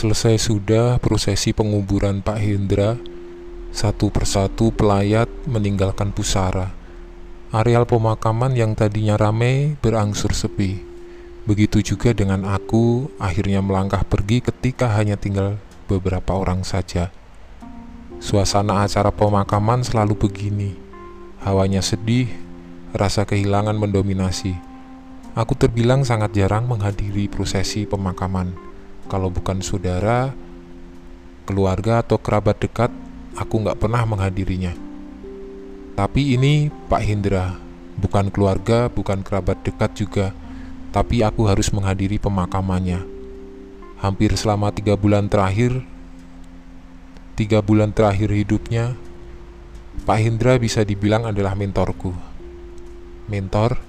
Selesai sudah prosesi penguburan Pak Hendra, satu persatu pelayat meninggalkan pusara. Areal pemakaman yang tadinya ramai berangsur sepi. Begitu juga dengan aku, akhirnya melangkah pergi ketika hanya tinggal beberapa orang saja. Suasana acara pemakaman selalu begini. Hawanya sedih, rasa kehilangan mendominasi. Aku terbilang sangat jarang menghadiri prosesi pemakaman. Kalau bukan saudara, keluarga atau kerabat dekat, aku nggak pernah menghadirinya. Tapi ini Pak Hendra, bukan keluarga, bukan kerabat dekat juga, tapi aku harus menghadiri pemakamannya. Hampir selama tiga bulan terakhir, tiga bulan terakhir hidupnya, Pak Hendra bisa dibilang adalah mentorku. Mentor?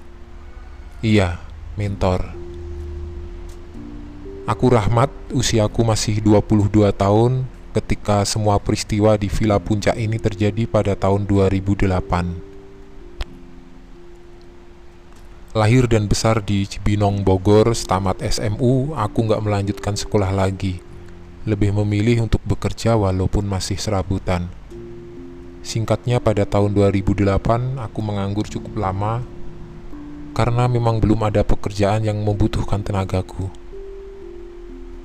Iya, mentor. Aku Rahmat, usiaku masih 22 tahun ketika semua peristiwa di Villa Puncak ini terjadi pada tahun 2008. Lahir dan besar di Cibinong, Bogor, setamat SMU, aku nggak melanjutkan sekolah lagi. Lebih memilih untuk bekerja walaupun masih serabutan. Singkatnya pada tahun 2008, aku menganggur cukup lama karena memang belum ada pekerjaan yang membutuhkan tenagaku.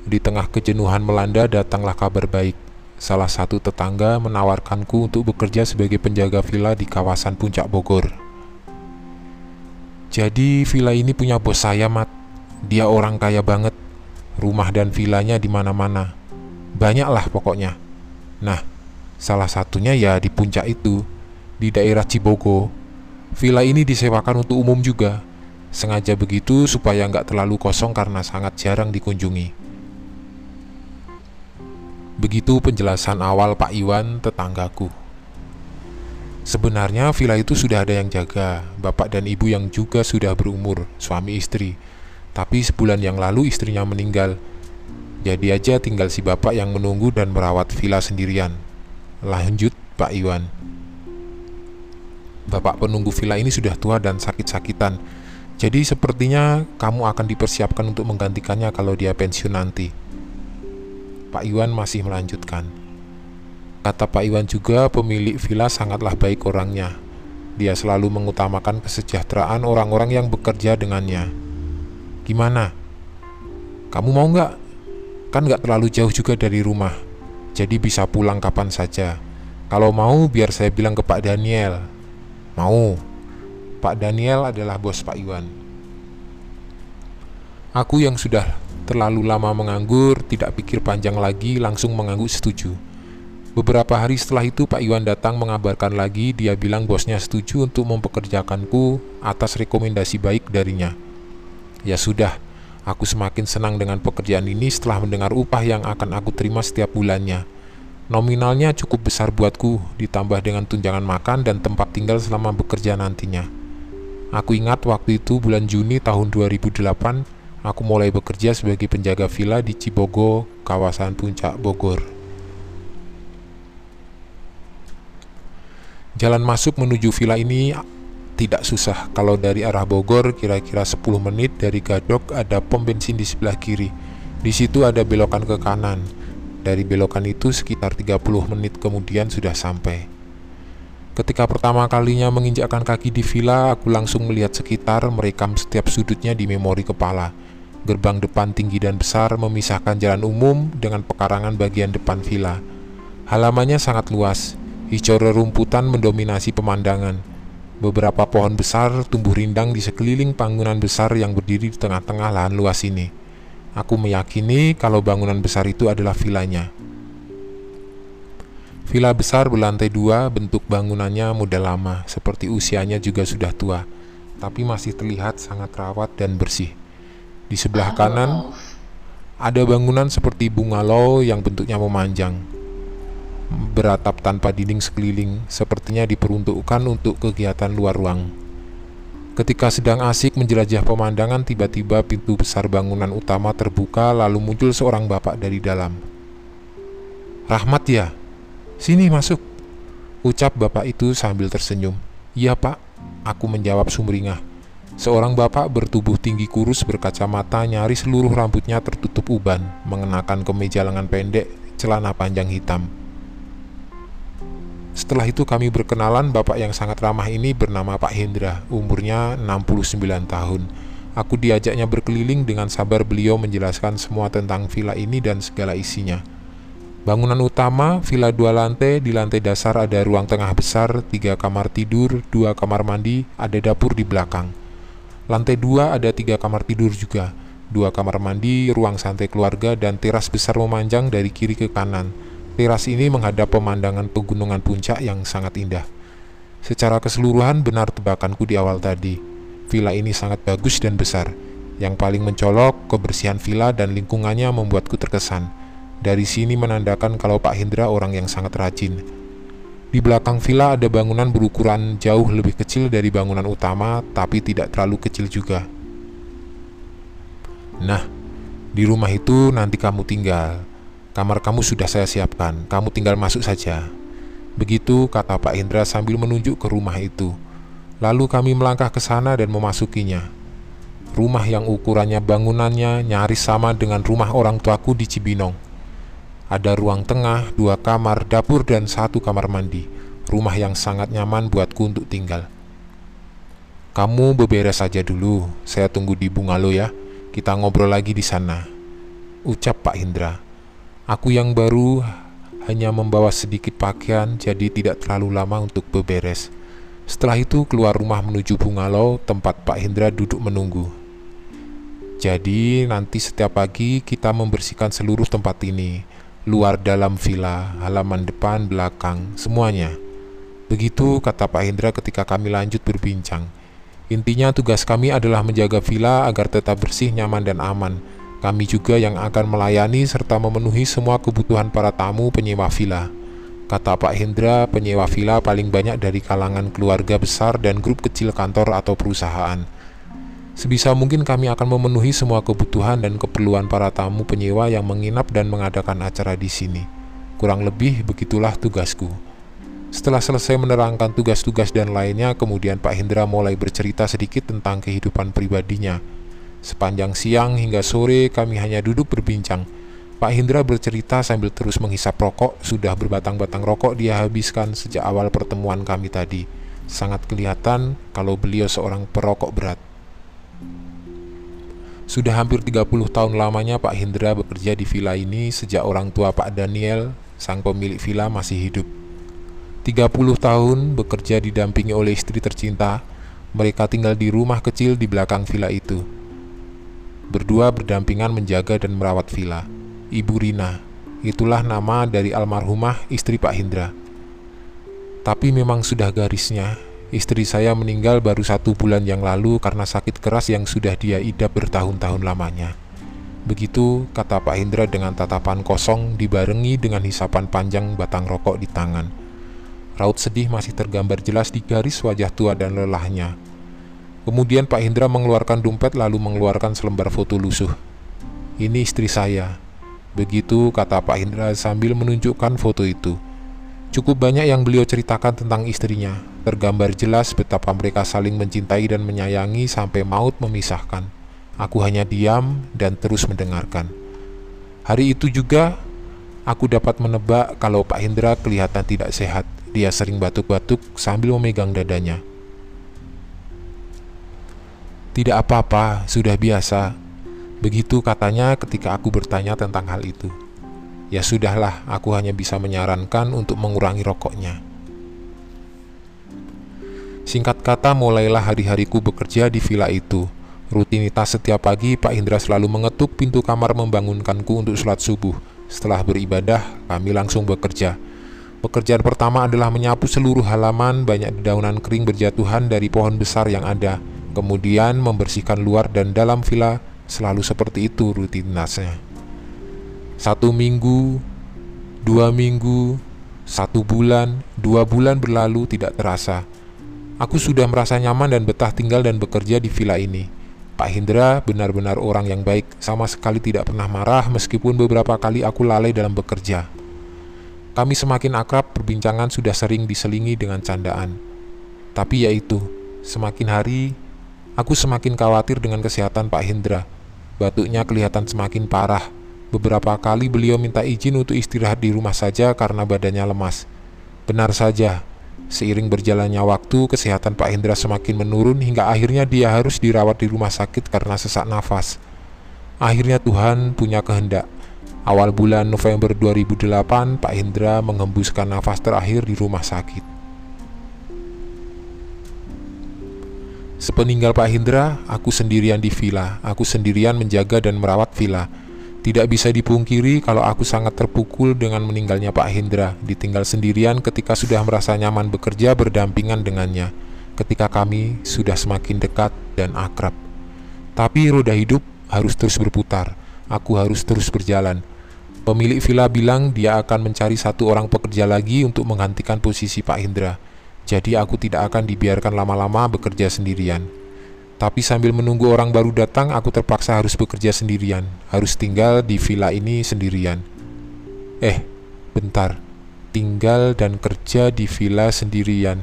Di tengah kejenuhan melanda datanglah kabar baik. Salah satu tetangga menawarkanku untuk bekerja sebagai penjaga villa di kawasan Puncak Bogor. Jadi villa ini punya bos saya, Mat. Dia orang kaya banget. Rumah dan villanya di mana-mana. Banyaklah pokoknya. Nah, salah satunya ya di puncak itu, di daerah Cibogo. Villa ini disewakan untuk umum juga. Sengaja begitu supaya nggak terlalu kosong karena sangat jarang dikunjungi. Begitu penjelasan awal Pak Iwan tetanggaku. Sebenarnya villa itu sudah ada yang jaga, bapak dan ibu yang juga sudah berumur, suami istri. Tapi sebulan yang lalu istrinya meninggal. Jadi aja tinggal si bapak yang menunggu dan merawat villa sendirian. Lanjut Pak Iwan. Bapak penunggu villa ini sudah tua dan sakit-sakitan. Jadi sepertinya kamu akan dipersiapkan untuk menggantikannya kalau dia pensiun nanti. Pak Iwan masih melanjutkan. Kata Pak Iwan juga pemilik villa sangatlah baik orangnya. Dia selalu mengutamakan kesejahteraan orang-orang yang bekerja dengannya. Gimana? Kamu mau nggak? Kan nggak terlalu jauh juga dari rumah, jadi bisa pulang kapan saja. Kalau mau, biar saya bilang ke Pak Daniel. Mau. Pak Daniel adalah bos Pak Iwan. Aku yang sudah Terlalu lama menganggur, tidak pikir panjang lagi, langsung mengangguk setuju. Beberapa hari setelah itu Pak Iwan datang mengabarkan lagi dia bilang bosnya setuju untuk mempekerjakanku atas rekomendasi baik darinya. Ya sudah, aku semakin senang dengan pekerjaan ini setelah mendengar upah yang akan aku terima setiap bulannya. Nominalnya cukup besar buatku, ditambah dengan tunjangan makan dan tempat tinggal selama bekerja nantinya. Aku ingat waktu itu bulan Juni tahun 2008, aku mulai bekerja sebagai penjaga villa di Cibogo, kawasan Puncak Bogor. Jalan masuk menuju villa ini tidak susah. Kalau dari arah Bogor kira-kira 10 menit dari Gadok ada pom bensin di sebelah kiri. Di situ ada belokan ke kanan. Dari belokan itu sekitar 30 menit kemudian sudah sampai. Ketika pertama kalinya menginjakkan kaki di villa, aku langsung melihat sekitar, merekam setiap sudutnya di memori kepala. Gerbang depan tinggi dan besar memisahkan jalan umum dengan pekarangan bagian depan villa. Halamannya sangat luas, hijau rerumputan mendominasi pemandangan. Beberapa pohon besar tumbuh rindang di sekeliling bangunan besar yang berdiri di tengah-tengah lahan luas ini. Aku meyakini kalau bangunan besar itu adalah villanya. Villa besar berlantai dua, bentuk bangunannya muda lama, seperti usianya juga sudah tua, tapi masih terlihat sangat rawat dan bersih. Di sebelah kanan ada bangunan seperti bungalow yang bentuknya memanjang. Beratap tanpa dinding sekeliling, sepertinya diperuntukkan untuk kegiatan luar ruang. Ketika sedang asik menjelajah pemandangan, tiba-tiba pintu besar bangunan utama terbuka, lalu muncul seorang bapak dari dalam. "Rahmat ya? Sini masuk." ucap bapak itu sambil tersenyum. "Iya, Pak." Aku menjawab sumringah. Seorang bapak bertubuh tinggi kurus berkacamata nyaris seluruh rambutnya tertutup uban, mengenakan kemeja lengan pendek, celana panjang hitam. Setelah itu kami berkenalan, bapak yang sangat ramah ini bernama Pak Hendra, umurnya 69 tahun. Aku diajaknya berkeliling dengan sabar beliau menjelaskan semua tentang villa ini dan segala isinya. Bangunan utama, villa dua lantai, di lantai dasar ada ruang tengah besar, tiga kamar tidur, dua kamar mandi, ada dapur di belakang. Lantai dua ada tiga kamar tidur juga, dua kamar mandi, ruang santai keluarga, dan teras besar memanjang dari kiri ke kanan. Teras ini menghadap pemandangan pegunungan puncak yang sangat indah. Secara keseluruhan benar tebakanku di awal tadi. Villa ini sangat bagus dan besar. Yang paling mencolok, kebersihan villa dan lingkungannya membuatku terkesan. Dari sini menandakan kalau Pak Hendra orang yang sangat rajin. Di belakang villa ada bangunan berukuran jauh lebih kecil dari bangunan utama, tapi tidak terlalu kecil juga. Nah, di rumah itu nanti kamu tinggal. Kamar kamu sudah saya siapkan, kamu tinggal masuk saja. Begitu kata Pak Indra sambil menunjuk ke rumah itu. Lalu kami melangkah ke sana dan memasukinya. Rumah yang ukurannya bangunannya nyaris sama dengan rumah orang tuaku di Cibinong. Ada ruang tengah, dua kamar, dapur, dan satu kamar mandi. Rumah yang sangat nyaman buatku untuk tinggal. Kamu beberes saja dulu, saya tunggu di bungalow ya. Kita ngobrol lagi di sana. Ucap Pak Indra. Aku yang baru hanya membawa sedikit pakaian, jadi tidak terlalu lama untuk beberes. Setelah itu keluar rumah menuju bungalow tempat Pak Hendra duduk menunggu. Jadi nanti setiap pagi kita membersihkan seluruh tempat ini luar dalam villa, halaman depan, belakang, semuanya. Begitu kata Pak Hendra ketika kami lanjut berbincang. Intinya tugas kami adalah menjaga villa agar tetap bersih, nyaman, dan aman. Kami juga yang akan melayani serta memenuhi semua kebutuhan para tamu penyewa villa. Kata Pak Hendra, penyewa villa paling banyak dari kalangan keluarga besar dan grup kecil kantor atau perusahaan. Sebisa mungkin kami akan memenuhi semua kebutuhan dan keperluan para tamu penyewa yang menginap dan mengadakan acara di sini. Kurang lebih begitulah tugasku. Setelah selesai menerangkan tugas-tugas dan lainnya, kemudian Pak Hendra mulai bercerita sedikit tentang kehidupan pribadinya. Sepanjang siang hingga sore kami hanya duduk berbincang. Pak Hendra bercerita sambil terus menghisap rokok, sudah berbatang-batang rokok dia habiskan sejak awal pertemuan kami tadi. Sangat kelihatan kalau beliau seorang perokok berat. Sudah hampir 30 tahun lamanya Pak Hendra bekerja di villa ini sejak orang tua Pak Daniel, sang pemilik villa masih hidup. 30 tahun bekerja didampingi oleh istri tercinta, mereka tinggal di rumah kecil di belakang villa itu. Berdua berdampingan menjaga dan merawat villa. Ibu Rina, itulah nama dari almarhumah istri Pak Hendra. Tapi memang sudah garisnya, Istri saya meninggal baru satu bulan yang lalu karena sakit keras yang sudah dia idap bertahun-tahun lamanya. Begitu kata Pak Hendra dengan tatapan kosong dibarengi dengan hisapan panjang batang rokok di tangan. Raut sedih masih tergambar jelas di garis wajah tua dan lelahnya. Kemudian Pak Hendra mengeluarkan dompet lalu mengeluarkan selembar foto lusuh. Ini istri saya. Begitu kata Pak Hendra sambil menunjukkan foto itu. Cukup banyak yang beliau ceritakan tentang istrinya, tergambar jelas betapa mereka saling mencintai dan menyayangi sampai maut memisahkan. Aku hanya diam dan terus mendengarkan. Hari itu juga, aku dapat menebak kalau Pak Hendra kelihatan tidak sehat. Dia sering batuk-batuk sambil memegang dadanya. Tidak apa-apa, sudah biasa. Begitu katanya ketika aku bertanya tentang hal itu. Ya sudahlah, aku hanya bisa menyarankan untuk mengurangi rokoknya. Singkat kata, mulailah hari-hariku bekerja di villa itu. Rutinitas setiap pagi, Pak Indra selalu mengetuk pintu kamar membangunkanku untuk sholat subuh. Setelah beribadah, kami langsung bekerja. Pekerjaan pertama adalah menyapu seluruh halaman, banyak dedaunan kering berjatuhan dari pohon besar yang ada. Kemudian membersihkan luar dan dalam villa, selalu seperti itu rutinitasnya. Satu minggu, dua minggu, satu bulan, dua bulan berlalu tidak terasa. Aku sudah merasa nyaman dan betah tinggal dan bekerja di villa ini. Pak Hindra benar-benar orang yang baik, sama sekali tidak pernah marah meskipun beberapa kali aku lalai dalam bekerja. Kami semakin akrab, perbincangan sudah sering diselingi dengan candaan. Tapi yaitu, semakin hari Aku semakin khawatir dengan kesehatan Pak Hendra. Batuknya kelihatan semakin parah. Beberapa kali beliau minta izin untuk istirahat di rumah saja karena badannya lemas. Benar saja, seiring berjalannya waktu, kesehatan Pak Hendra semakin menurun hingga akhirnya dia harus dirawat di rumah sakit karena sesak nafas. Akhirnya Tuhan punya kehendak. Awal bulan November 2008, Pak Hendra menghembuskan nafas terakhir di rumah sakit. Sepeninggal Pak Hendra, aku sendirian di villa. Aku sendirian menjaga dan merawat villa. Tidak bisa dipungkiri kalau aku sangat terpukul dengan meninggalnya Pak Hendra, ditinggal sendirian ketika sudah merasa nyaman bekerja berdampingan dengannya, ketika kami sudah semakin dekat dan akrab. Tapi roda hidup harus terus berputar, aku harus terus berjalan. Pemilik villa bilang dia akan mencari satu orang pekerja lagi untuk menggantikan posisi Pak Hendra. Jadi aku tidak akan dibiarkan lama-lama bekerja sendirian. Tapi sambil menunggu orang baru datang, aku terpaksa harus bekerja sendirian, harus tinggal di villa ini sendirian. Eh, bentar, tinggal dan kerja di villa sendirian.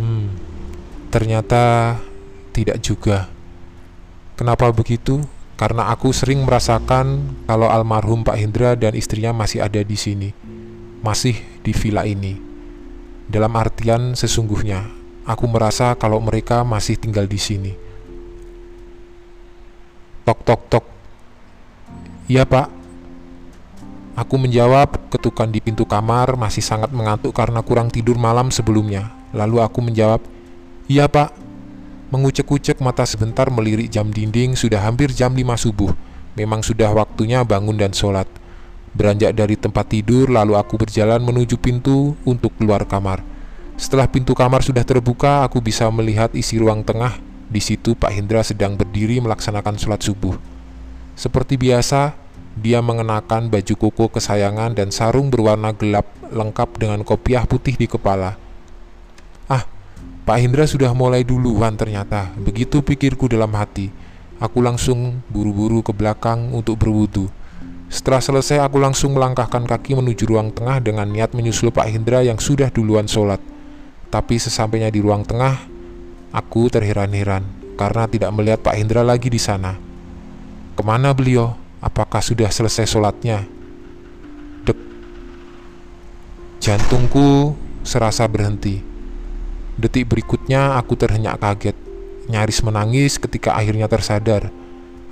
Hmm, ternyata tidak juga. Kenapa begitu? Karena aku sering merasakan kalau almarhum Pak Hendra dan istrinya masih ada di sini, masih di villa ini. Dalam artian sesungguhnya, Aku merasa kalau mereka masih tinggal di sini. Tok tok tok. Iya, Pak. Aku menjawab, ketukan di pintu kamar masih sangat mengantuk karena kurang tidur malam sebelumnya. Lalu aku menjawab, "Iya, Pak." Mengucek-ucek mata sebentar melirik jam dinding, sudah hampir jam 5 subuh. Memang sudah waktunya bangun dan sholat. Beranjak dari tempat tidur, lalu aku berjalan menuju pintu untuk keluar kamar. Setelah pintu kamar sudah terbuka, aku bisa melihat isi ruang tengah. Di situ Pak Hendra sedang berdiri melaksanakan sholat subuh. Seperti biasa, dia mengenakan baju koko kesayangan dan sarung berwarna gelap lengkap dengan kopiah putih di kepala. Ah, Pak Hendra sudah mulai duluan ternyata. Begitu pikirku dalam hati. Aku langsung buru-buru ke belakang untuk berwudu. Setelah selesai, aku langsung melangkahkan kaki menuju ruang tengah dengan niat menyusul Pak Hendra yang sudah duluan sholat. Tapi sesampainya di ruang tengah, aku terheran-heran karena tidak melihat Pak Hendra lagi di sana. Ke mana beliau? Apakah sudah selesai sholatnya? Dek. Jantungku serasa berhenti. Detik berikutnya aku terhenyak kaget, nyaris menangis ketika akhirnya tersadar.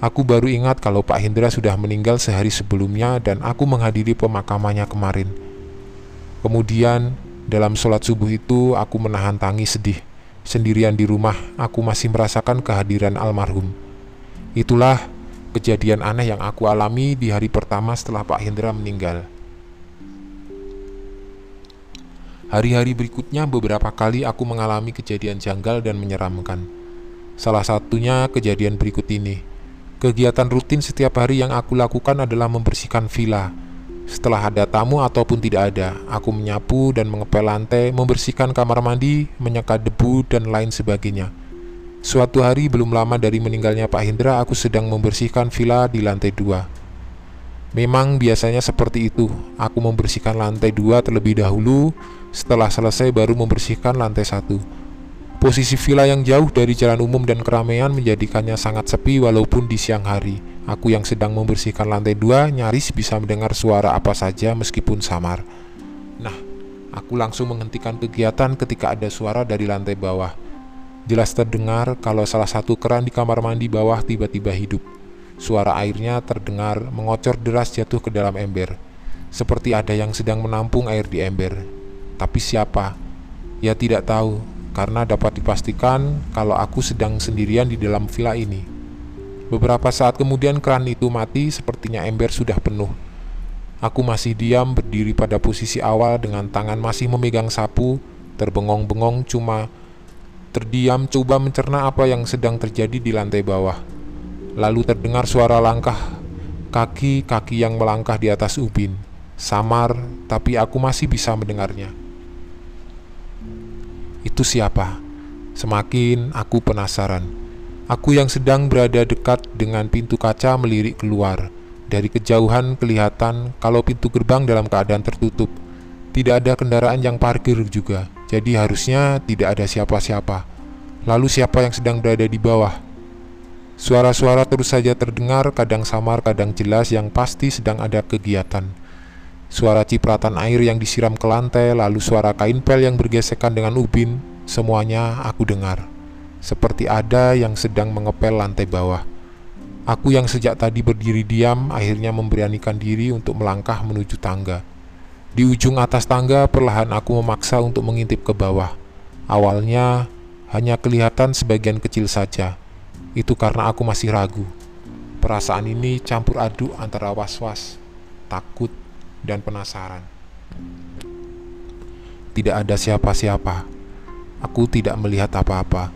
Aku baru ingat kalau Pak Hendra sudah meninggal sehari sebelumnya dan aku menghadiri pemakamannya kemarin. Kemudian dalam sholat subuh itu, aku menahan tangis sedih. Sendirian di rumah, aku masih merasakan kehadiran almarhum. Itulah kejadian aneh yang aku alami di hari pertama setelah Pak Hendra meninggal. Hari-hari berikutnya beberapa kali aku mengalami kejadian janggal dan menyeramkan. Salah satunya kejadian berikut ini. Kegiatan rutin setiap hari yang aku lakukan adalah membersihkan villa, setelah ada tamu ataupun tidak ada, aku menyapu dan mengepel lantai, membersihkan kamar mandi, menyekat debu, dan lain sebagainya. Suatu hari belum lama dari meninggalnya Pak Hendra, aku sedang membersihkan villa di lantai dua. Memang biasanya seperti itu, aku membersihkan lantai dua terlebih dahulu, setelah selesai baru membersihkan lantai satu. Posisi villa yang jauh dari jalan umum dan keramaian menjadikannya sangat sepi walaupun di siang hari. Aku yang sedang membersihkan lantai dua nyaris bisa mendengar suara apa saja meskipun samar. Nah, aku langsung menghentikan kegiatan ketika ada suara dari lantai bawah. Jelas terdengar kalau salah satu keran di kamar mandi bawah tiba-tiba hidup. Suara airnya terdengar mengocor deras jatuh ke dalam ember. Seperti ada yang sedang menampung air di ember. Tapi siapa? Ya tidak tahu, karena dapat dipastikan kalau aku sedang sendirian di dalam villa ini. Beberapa saat kemudian keran itu mati sepertinya ember sudah penuh. Aku masih diam berdiri pada posisi awal dengan tangan masih memegang sapu, terbengong-bengong cuma terdiam coba mencerna apa yang sedang terjadi di lantai bawah. Lalu terdengar suara langkah kaki-kaki yang melangkah di atas ubin. Samar, tapi aku masih bisa mendengarnya. Itu siapa? Semakin aku penasaran. Aku yang sedang berada dekat dengan pintu kaca melirik keluar. Dari kejauhan kelihatan kalau pintu gerbang dalam keadaan tertutup. Tidak ada kendaraan yang parkir juga, jadi harusnya tidak ada siapa-siapa. Lalu siapa yang sedang berada di bawah? Suara-suara terus saja terdengar, kadang samar, kadang jelas, yang pasti sedang ada kegiatan. Suara cipratan air yang disiram ke lantai, lalu suara kain pel yang bergesekan dengan ubin, semuanya aku dengar. Seperti ada yang sedang mengepel lantai bawah. Aku yang sejak tadi berdiri diam akhirnya memberanikan diri untuk melangkah menuju tangga. Di ujung atas tangga perlahan aku memaksa untuk mengintip ke bawah. Awalnya hanya kelihatan sebagian kecil saja. Itu karena aku masih ragu. Perasaan ini campur aduk antara was-was, takut, dan penasaran. Tidak ada siapa-siapa. Aku tidak melihat apa-apa.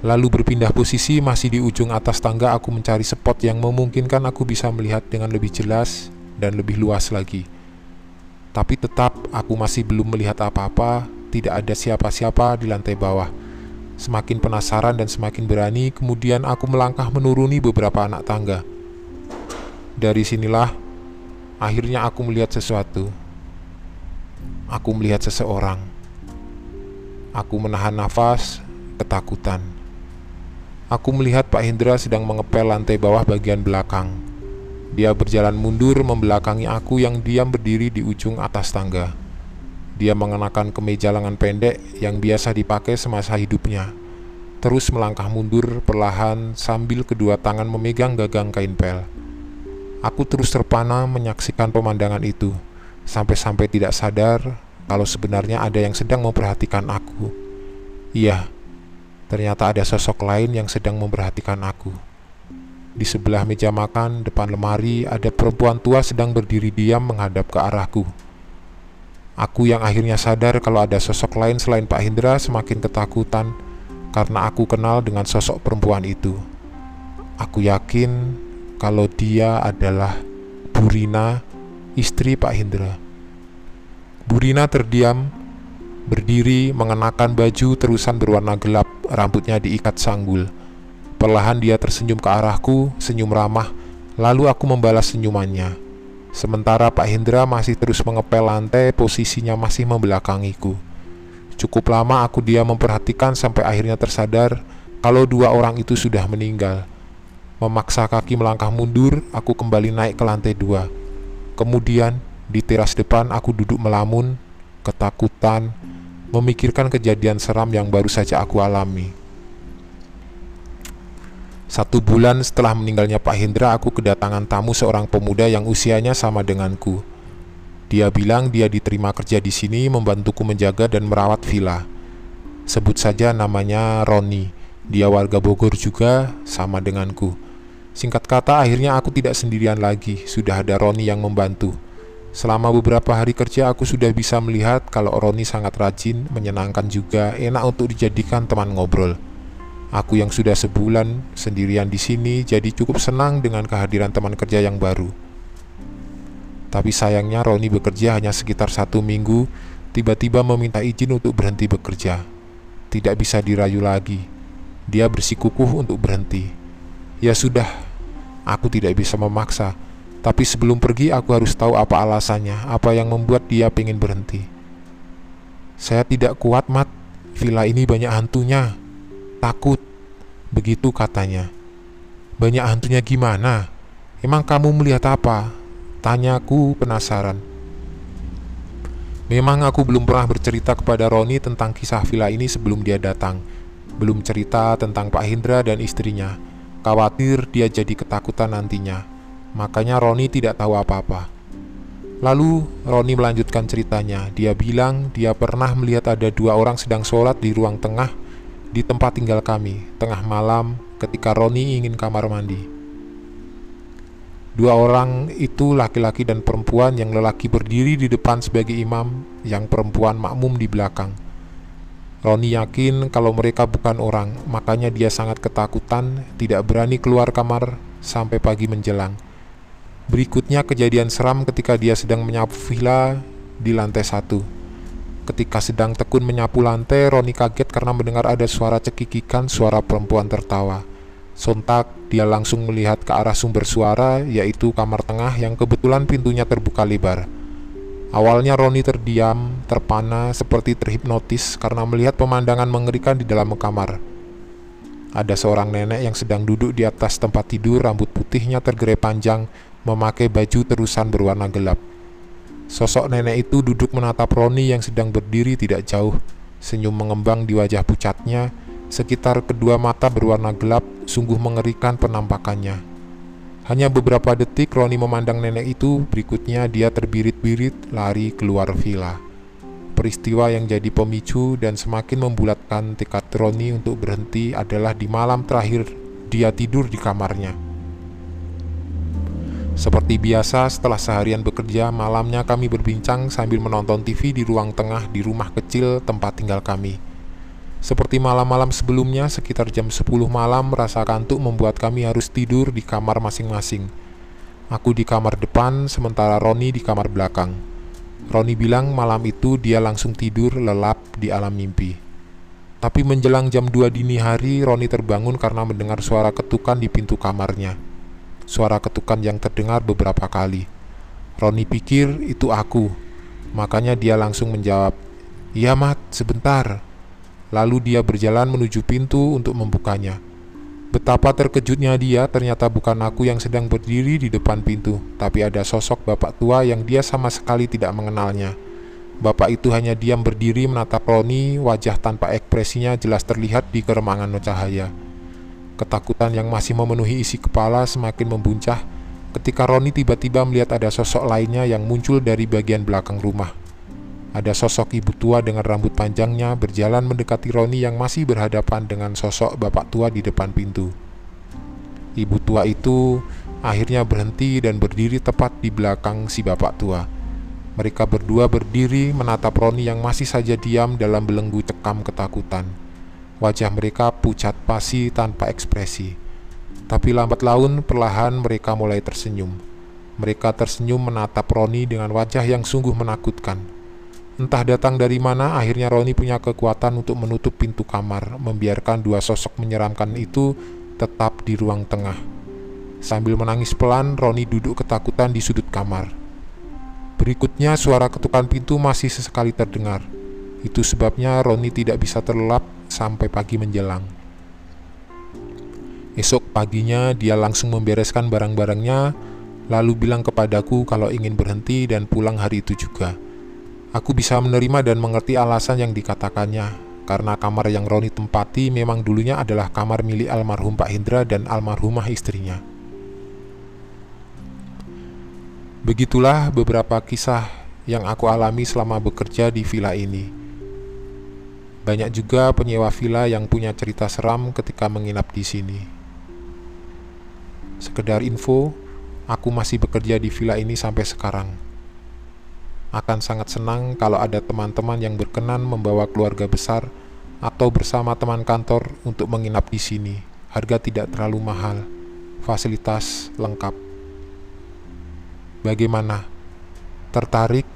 Lalu berpindah posisi masih di ujung atas tangga aku mencari spot yang memungkinkan aku bisa melihat dengan lebih jelas dan lebih luas lagi. Tapi tetap aku masih belum melihat apa-apa, tidak ada siapa-siapa di lantai bawah. Semakin penasaran dan semakin berani, kemudian aku melangkah menuruni beberapa anak tangga. Dari sinilah akhirnya aku melihat sesuatu. Aku melihat seseorang. Aku menahan nafas, ketakutan. Aku melihat Pak Hendra sedang mengepel lantai bawah bagian belakang. Dia berjalan mundur membelakangi aku yang diam berdiri di ujung atas tangga. Dia mengenakan kemeja lengan pendek yang biasa dipakai semasa hidupnya. Terus melangkah mundur perlahan sambil kedua tangan memegang gagang kain pel. Aku terus terpana menyaksikan pemandangan itu, sampai-sampai tidak sadar kalau sebenarnya ada yang sedang memperhatikan aku. Iya, Ternyata ada sosok lain yang sedang memperhatikan aku. Di sebelah meja makan, depan lemari, ada perempuan tua sedang berdiri diam menghadap ke arahku. Aku yang akhirnya sadar kalau ada sosok lain selain Pak Hendra semakin ketakutan karena aku kenal dengan sosok perempuan itu. Aku yakin kalau dia adalah Burina, istri Pak Hendra. Burina terdiam, berdiri mengenakan baju terusan berwarna gelap rambutnya diikat sanggul. Perlahan dia tersenyum ke arahku, senyum ramah, lalu aku membalas senyumannya. Sementara Pak Hendra masih terus mengepel lantai, posisinya masih membelakangiku. Cukup lama aku dia memperhatikan sampai akhirnya tersadar kalau dua orang itu sudah meninggal. Memaksa kaki melangkah mundur, aku kembali naik ke lantai dua. Kemudian, di teras depan aku duduk melamun, ketakutan, memikirkan kejadian seram yang baru saja aku alami. Satu bulan setelah meninggalnya Pak Hendra, aku kedatangan tamu seorang pemuda yang usianya sama denganku. Dia bilang dia diterima kerja di sini membantuku menjaga dan merawat villa. Sebut saja namanya Roni. Dia warga Bogor juga, sama denganku. Singkat kata, akhirnya aku tidak sendirian lagi. Sudah ada Roni yang membantu. Selama beberapa hari kerja aku sudah bisa melihat kalau Roni sangat rajin, menyenangkan juga, enak untuk dijadikan teman ngobrol. Aku yang sudah sebulan sendirian di sini jadi cukup senang dengan kehadiran teman kerja yang baru. Tapi sayangnya Roni bekerja hanya sekitar satu minggu, tiba-tiba meminta izin untuk berhenti bekerja. Tidak bisa dirayu lagi. Dia bersikukuh untuk berhenti. Ya sudah, aku tidak bisa memaksa tapi sebelum pergi aku harus tahu apa alasannya, apa yang membuat dia ingin berhenti. Saya tidak kuat, Mat. Villa ini banyak hantunya. Takut. Begitu katanya. Banyak hantunya gimana? Emang kamu melihat apa? Tanyaku penasaran. Memang aku belum pernah bercerita kepada Roni tentang kisah villa ini sebelum dia datang. Belum cerita tentang Pak Hendra dan istrinya. Khawatir dia jadi ketakutan nantinya. Makanya Roni tidak tahu apa-apa. Lalu Roni melanjutkan ceritanya. Dia bilang dia pernah melihat ada dua orang sedang sholat di ruang tengah di tempat tinggal kami, tengah malam ketika Roni ingin kamar mandi. Dua orang itu laki-laki dan perempuan yang lelaki berdiri di depan sebagai imam, yang perempuan makmum di belakang. Roni yakin kalau mereka bukan orang, makanya dia sangat ketakutan, tidak berani keluar kamar sampai pagi menjelang. Berikutnya kejadian seram ketika dia sedang menyapu villa di lantai satu. Ketika sedang tekun menyapu lantai, Roni kaget karena mendengar ada suara cekikikan suara perempuan tertawa. Sontak, dia langsung melihat ke arah sumber suara, yaitu kamar tengah yang kebetulan pintunya terbuka lebar. Awalnya Roni terdiam, terpana, seperti terhipnotis karena melihat pemandangan mengerikan di dalam kamar. Ada seorang nenek yang sedang duduk di atas tempat tidur, rambut putihnya tergerai panjang, memakai baju terusan berwarna gelap. Sosok nenek itu duduk menatap Roni yang sedang berdiri tidak jauh. Senyum mengembang di wajah pucatnya, sekitar kedua mata berwarna gelap, sungguh mengerikan penampakannya. Hanya beberapa detik Roni memandang nenek itu, berikutnya dia terbirit-birit lari keluar villa peristiwa yang jadi pemicu dan semakin membulatkan tekad Roni untuk berhenti adalah di malam terakhir dia tidur di kamarnya. Seperti biasa, setelah seharian bekerja, malamnya kami berbincang sambil menonton TV di ruang tengah di rumah kecil tempat tinggal kami. Seperti malam-malam sebelumnya, sekitar jam 10 malam, rasa kantuk membuat kami harus tidur di kamar masing-masing. Aku di kamar depan, sementara Roni di kamar belakang. Roni bilang malam itu dia langsung tidur lelap di alam mimpi. Tapi menjelang jam 2 dini hari, Roni terbangun karena mendengar suara ketukan di pintu kamarnya. Suara ketukan yang terdengar beberapa kali. Roni pikir itu aku, makanya dia langsung menjawab, "Iya, Mat, sebentar." Lalu dia berjalan menuju pintu untuk membukanya. Betapa terkejutnya dia, ternyata bukan aku yang sedang berdiri di depan pintu, tapi ada sosok bapak tua yang dia sama sekali tidak mengenalnya. Bapak itu hanya diam berdiri menatap Roni, wajah tanpa ekspresinya jelas terlihat di keremangan cahaya. Ketakutan yang masih memenuhi isi kepala semakin membuncah ketika Roni tiba-tiba melihat ada sosok lainnya yang muncul dari bagian belakang rumah. Ada sosok ibu tua dengan rambut panjangnya berjalan mendekati Roni yang masih berhadapan dengan sosok bapak tua di depan pintu. Ibu tua itu akhirnya berhenti dan berdiri tepat di belakang si bapak tua. Mereka berdua berdiri menatap Roni yang masih saja diam dalam belenggu cekam ketakutan. Wajah mereka pucat pasi tanpa ekspresi. Tapi lambat laun perlahan mereka mulai tersenyum. Mereka tersenyum menatap Roni dengan wajah yang sungguh menakutkan. Entah datang dari mana, akhirnya Roni punya kekuatan untuk menutup pintu kamar, membiarkan dua sosok menyeramkan itu tetap di ruang tengah. Sambil menangis pelan, Roni duduk ketakutan di sudut kamar. Berikutnya, suara ketukan pintu masih sesekali terdengar. Itu sebabnya Roni tidak bisa terlelap sampai pagi menjelang. Esok paginya, dia langsung membereskan barang-barangnya, lalu bilang kepadaku kalau ingin berhenti dan pulang hari itu juga. Aku bisa menerima dan mengerti alasan yang dikatakannya, karena kamar yang Roni tempati memang dulunya adalah kamar milik almarhum Pak Hendra dan almarhumah istrinya. Begitulah beberapa kisah yang aku alami selama bekerja di villa ini. Banyak juga penyewa villa yang punya cerita seram ketika menginap di sini. Sekedar info, aku masih bekerja di villa ini sampai sekarang akan sangat senang kalau ada teman-teman yang berkenan membawa keluarga besar atau bersama teman kantor untuk menginap di sini. Harga tidak terlalu mahal, fasilitas lengkap. Bagaimana? Tertarik